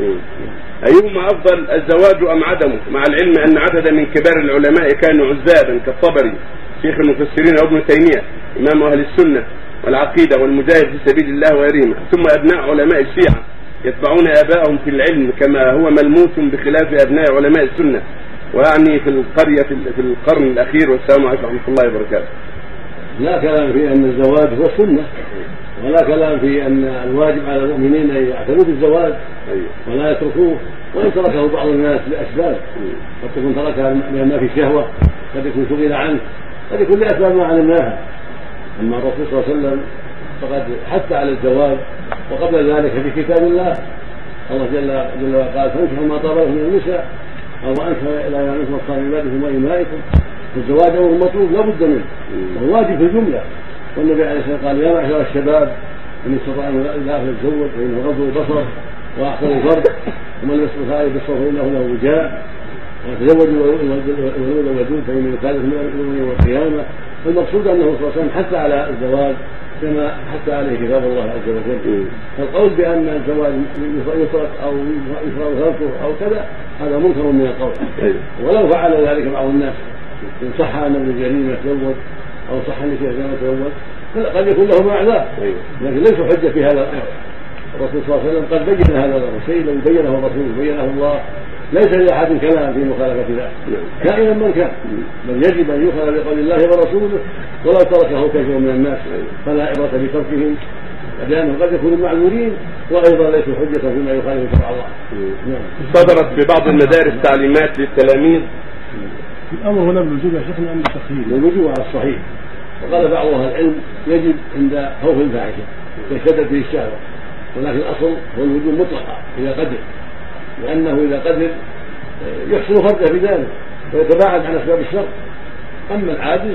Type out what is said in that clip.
أيهما أفضل الزواج أم عدمه؟ مع العلم أن عددا من كبار العلماء كانوا عزابا كالطبري شيخ المفسرين وابن تيمية إمام أهل السنة والعقيدة والمجاهد في سبيل الله وغيرهما. ثم أبناء علماء الشيعة يتبعون آباءهم في العلم كما هو ملموس بخلاف أبناء علماء السنة. ويعني في القرية في القرن الأخير والسلام عليكم ورحمة الله وبركاته. لا كلام في أن الزواج هو السنة ولا كلام في أن الواجب على المؤمنين أن يعتنوا بالزواج. ولا يتركوه وإن تركه بعض الناس لأسباب قد تكون تركها لأن في شهوة قد يكون شغل عنه قد يكون لأسباب ما علمناها أما الرسول صلى الله عليه وسلم فقد حث على الزواج وقبل ذلك في كتاب الله الله جل جل وعلا قال فانكحوا ما طاب من النساء أو أنكحوا إلى منكم الصالحات وامائكم فالزواج أمر مطلوب لا بد منه وهو واجب في الجملة والنبي عليه الصلاة والسلام قال يا معشر الشباب إن استطاع أن لا يتزوج فانه غض البصر وأحسن الفرد ومن لم يستطع بالصوت فإنه له وجاء. وتزوجوا الولود الودود فإن يكالف من يوم القيامة. فالمقصود أنه صلى الله عليه وسلم حث على الزواج كما حث عليه كتاب الله عز وجل. فالقول بأن الزواج يترك أو يفرض تركه أو كذا هذا منكر من القول. أيوه. ولو فعل ذلك بعض الناس إن صح أن ابن جرير يتزوج أو صح أن شيخ يتزوج قد يكون لهم اعذار أيوه. لكن ليس حجة في هذا الأمر. الرسول صلى الله عليه وسلم قد بين هذا الأمر. شيء لو بينه الرسول بينه الله. ليس لأحد كلام في مخالفة ذلك. كائنا من كان. بل يجب أن يؤخذ بقول الله ورسوله ولو تركه كثير من الناس. فلا عبرة بتركهم. لانهم قد يكونوا معذورين وأيضا ليسوا حجة فيما يخالف شرع الله. صدرت في بعض المدارس تعليمات للتلاميذ. الأمر هنا بالوجوب يا شيخنا ام بالتخيير؟ بالوجوب على الصحيح. وقال بعض أهل العلم يجب عند خوف الفاحشة تشتد به الشهوة ولكن الأصل هو الوجوب مطلقا اذا قدر لأنه اذا قدر يحسن فرده بذلك ويتباعد عن أسباب الشر. أما العاجز